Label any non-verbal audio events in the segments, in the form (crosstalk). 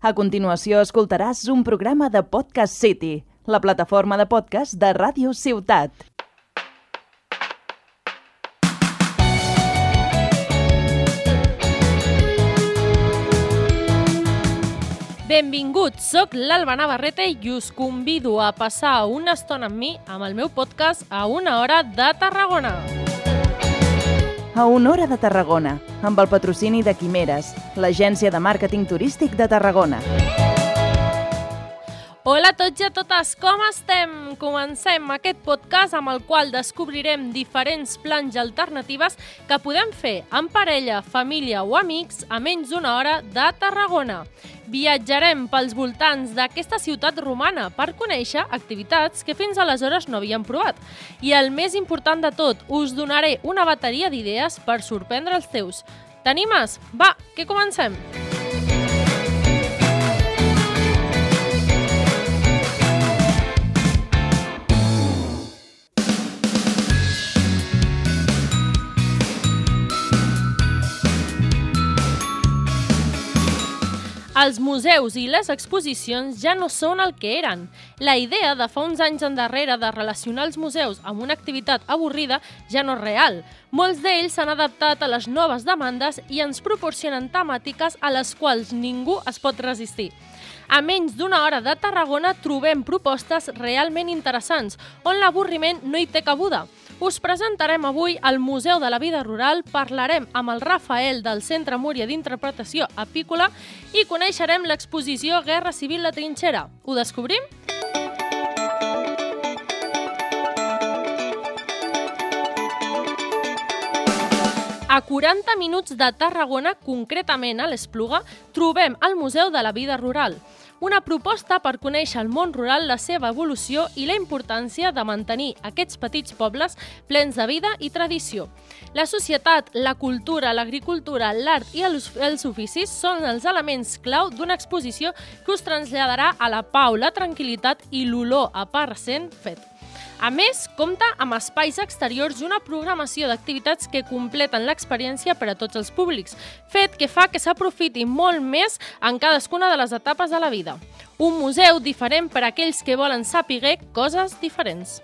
A continuació escoltaràs un programa de Podcast City, la plataforma de podcast de Ràdio Ciutat. Benvinguts, sóc l'Alba Navarrete i us convido a passar una estona amb mi, amb el meu podcast, a una hora de Tarragona. A hora de Tarragona, amb el patrocini de Quimeres, l'agència de màrqueting turístic de Tarragona. Hola a tots i a totes, com estem? Comencem aquest podcast amb el qual descobrirem diferents plans i alternatives que podem fer en parella, família o amics a menys d'una hora de Tarragona. Viatjarem pels voltants d'aquesta ciutat romana per conèixer activitats que fins aleshores no havíem provat. I el més important de tot, us donaré una bateria d'idees per sorprendre els teus. T'animes? Va, que comencem! Els museus i les exposicions ja no són el que eren. La idea de fa uns anys endarrere de relacionar els museus amb una activitat avorrida ja no és real. Molts d'ells s'han adaptat a les noves demandes i ens proporcionen temàtiques a les quals ningú es pot resistir. A menys d'una hora de Tarragona trobem propostes realment interessants, on l'avorriment no hi té cabuda. Us presentarem avui al Museu de la Vida Rural, parlarem amb el Rafael del Centre Múria d'Interpretació Apícola i coneixerem l'exposició Guerra Civil La Trinxera. Ho descobrim? A 40 minuts de Tarragona, concretament a l'Espluga, trobem el Museu de la Vida Rural, una proposta per conèixer el món rural, la seva evolució i la importància de mantenir aquests petits pobles plens de vida i tradició. La societat, la cultura, l'agricultura, l'art i els, oficis són els elements clau d'una exposició que us traslladarà a la pau, la tranquil·litat i l'olor a pa recent fet. A més, compta amb espais exteriors i una programació d'activitats que completen l'experiència per a tots els públics, fet que fa que s'aprofiti molt més en cadascuna de les etapes de la vida. Un museu diferent per a aquells que volen saber coses diferents.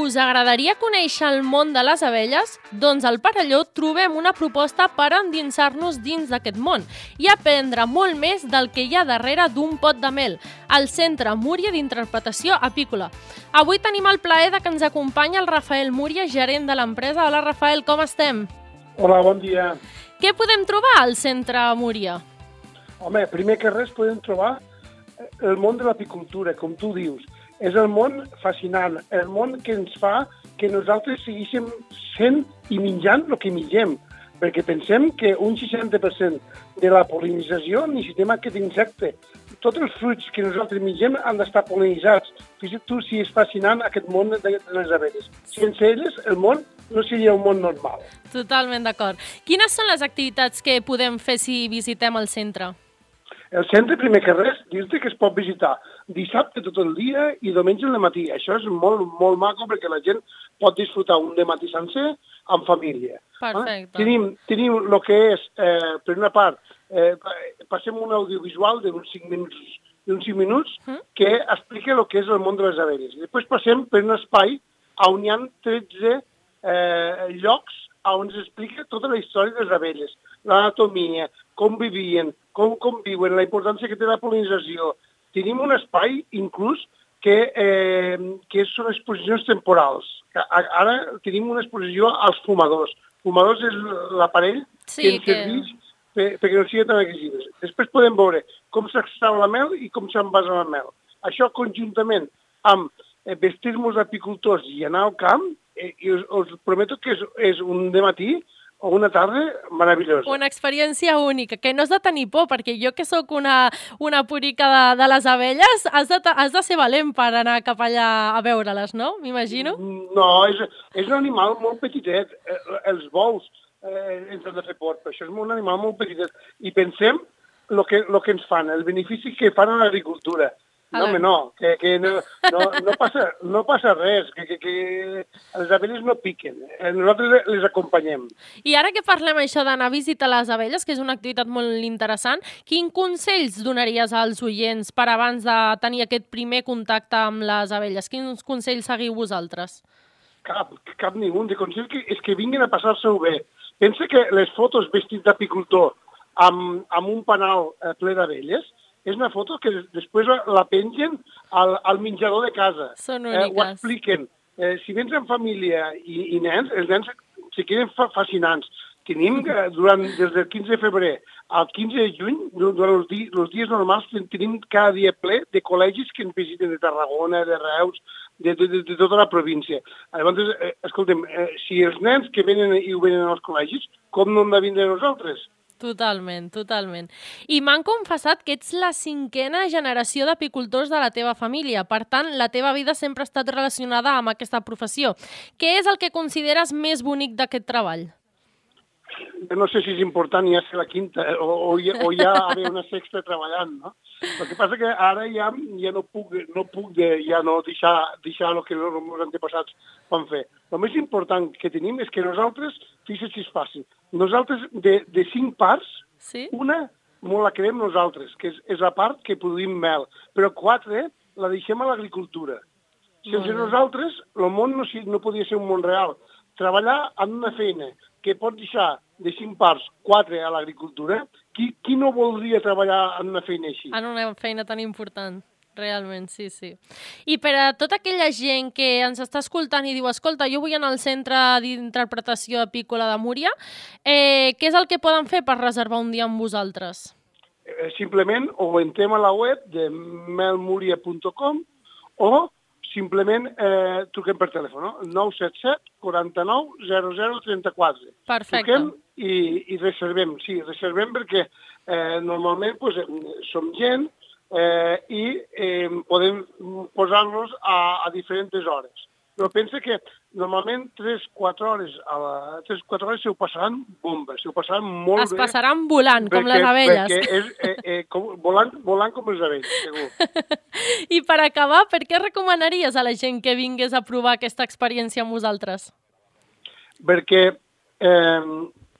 Us agradaria conèixer el món de les abelles? Doncs al Parelló trobem una proposta per endinsar-nos dins d'aquest món i aprendre molt més del que hi ha darrere d'un pot de mel, al Centre Múria d'Interpretació Apícola. Avui tenim el plaer de que ens acompanya el Rafael Múria, gerent de l'empresa. Hola, Rafael, com estem? Hola, bon dia. Què podem trobar al Centre Múria? Home, primer que res podem trobar el món de l'apicultura, com tu dius és el món fascinant, el món que ens fa que nosaltres seguíssim sent i menjant el que mengem, perquè pensem que un 60% de la polinització necessitem aquest insecte. Tots els fruits que nosaltres mengem han d'estar polinitzats. Fixa't tu si és fascinant aquest món de les abelles. Sense elles, el món no seria un món normal. Totalment d'acord. Quines són les activitats que podem fer si visitem el centre? El centre, primer que res, dir-te que es pot visitar dissabte tot el dia i diumenge al matí. Això és molt, molt maco perquè la gent pot disfrutar un matí sencer amb família. Perfecte. Eh? Tenim, tenim el que és, eh, per una part, eh, passem un audiovisual d'uns 5 minuts d'uns 5 minuts mm. que explica el que és el món de les abelles. I després passem per un espai on hi ha 13 eh, llocs on s'explica tota la història de les abelles, l'anatomia, com vivien, com conviuen, la importància que té la polinització. Tenim un espai, inclús, que, eh, que són exposicions temporals. Ara tenim una exposició als fumadors. Fumadors és l'aparell sí, que ens que... serveix per, perquè no sigui tan agressives. Després podem veure com s'extrau la mel i com s'envasa la mel. Això conjuntament amb eh, vestir-nos apicultors i anar al camp, eh, i us, us prometo que és, és un de matí o una tarda meravellosa. Una experiència única, que no has de tenir por, perquè jo que sóc una, una purica de, de les abelles, has de, has de ser valent per anar cap allà a veure-les, no? M'imagino? No, és, és un animal molt petitet. Eh, els bous eh, ens han de fer por, però això és un animal molt petitet. I pensem el que, lo que ens fan, el benefici que fan a l'agricultura. No, home, no, que, que no, no, no, passa, no passa res, que, que, que les abelles no piquen, eh, nosaltres les acompanyem. I ara que parlem això d'anar a visitar les abelles, que és una activitat molt interessant, quin consells donaries als oients per abans de tenir aquest primer contacte amb les abelles? Quins consells seguiu vosaltres? Cap, cap ningú. De consell que, és que vinguin a passar-se-ho bé. Pensa que les fotos vestits d'apicultor amb, amb un panal eh, ple d'abelles és una foto que després la pengen al, al menjador de casa. Són úniques. Eh, ho expliquen. Eh, si vens en família i, i nens, els nens se queden fa, fascinants. Tenim, eh, (laughs) durant, des del 15 de febrer al 15 de juny, durant els, di, els dies normals, tenim cada dia ple de col·legis que ens visiten de Tarragona, de Reus, de, de, de, de tota la província. Llavors, eh, escoltem, eh, si els nens que venen i ho venen als col·legis, com no hem de vindre nosaltres? Totalment, totalment. I m'han confessat que ets la cinquena generació d'apicultors de la teva família. Per tant, la teva vida sempre ha estat relacionada amb aquesta professió. Què és el que consideres més bonic d'aquest treball? No sé si és important ja ser la quinta o, o, ja, o ja haver una sexta treballant, no? El que passa que ara ja, ja no puc, no puc de, ja no deixar, deixar el que els meus antepassats van fer. El més important que tenim és que nosaltres, fixa't si és fàcil, nosaltres de, de cinc parts, sí? una molt la creem nosaltres, que és, és la part que produïm mel, però quatre la deixem a l'agricultura. Sense nosaltres, el món no, no podia ser un món real. Treballar en una feina que pot deixar de cinc parts, quatre a l'agricultura, qui, qui no voldria treballar en una feina així? En una feina tan important. Realment, sí, sí. I per a tota aquella gent que ens està escoltant i diu escolta, jo vull anar al Centre d'Interpretació Apícola de Múria, eh, què és el que poden fer per reservar un dia amb vosaltres? Eh, simplement o entrem a la web de melmuria.com o simplement eh, truquem per telèfon, no? 977 49 00 34. Perfecte. Truquem i, i reservem, sí, reservem perquè eh, normalment pues, som gent eh, i eh, podem posar-nos a, a diferents hores però pensa que normalment 3-4 hores, a la, 3-4 hores se ho passaran bomba, se ho passaran molt es bé. Es passaran volant, perquè, com les abelles. Perquè és eh, eh, com, volant, volant com les abelles, segur. (laughs) I per acabar, per què recomanaries a la gent que vingués a provar aquesta experiència amb vosaltres? Perquè eh,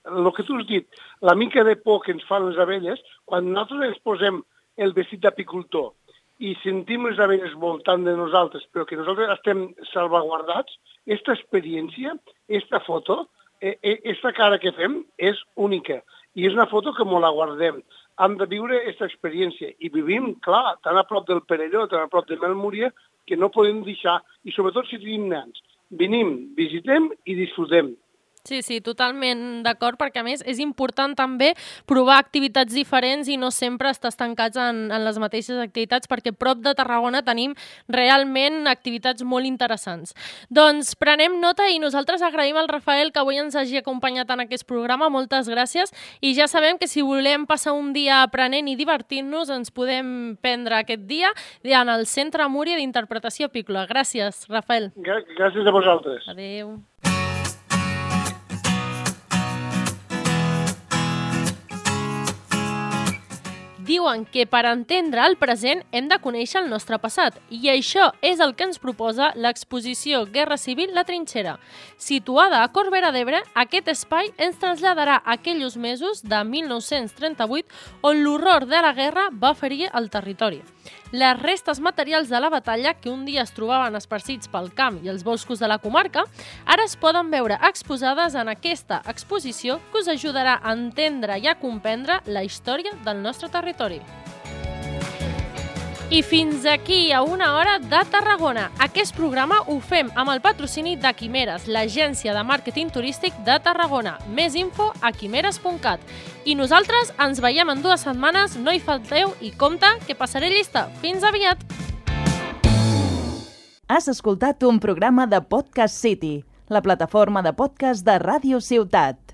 el que tu has dit, la mica de por que ens fan les abelles, quan nosaltres ens posem el vestit d'apicultor i sentim les abelles voltant de nosaltres, però que nosaltres estem salvaguardats, aquesta experiència, aquesta foto, aquesta cara que fem és única. I és una foto que molt la guardem. Hem de viure aquesta experiència. I vivim, clar, tan a prop del Perelló, tan a prop de Melmúria, que no podem deixar, i sobretot si tenim nens, venim, visitem i disfrutem. Sí, sí, totalment d'acord, perquè a més és important també provar activitats diferents i no sempre estar estancats en, en les mateixes activitats, perquè prop de Tarragona tenim realment activitats molt interessants. Doncs prenem nota i nosaltres agraïm al Rafael que avui ens hagi acompanyat en aquest programa, moltes gràcies, i ja sabem que si volem passar un dia aprenent i divertint-nos, ens podem prendre aquest dia en el Centre Múria d'Interpretació Apícola. Gràcies, Rafael. Gràcies a vosaltres. Adéu. Diuen que per entendre el present hem de conèixer el nostre passat i això és el que ens proposa l'exposició Guerra Civil La Trinxera. Situada a Corbera d'Ebre, aquest espai ens traslladarà a aquells mesos de 1938 on l'horror de la guerra va ferir el territori. Les restes materials de la batalla, que un dia es trobaven esparcits pel camp i els boscos de la comarca, ara es poden veure exposades en aquesta exposició que us ajudarà a entendre i a comprendre la història del nostre territori. I fins aquí a una hora de Tarragona. Aquest programa ho fem amb el patrocini de Quimeres, l'agència de màrqueting turístic de Tarragona. Més info a quimeres.cat. I nosaltres ens veiem en dues setmanes, no hi falteu i compte que passaré llista. Fins aviat! Has escoltat un programa de Podcast City, la plataforma de podcast de Ràdio Ciutat.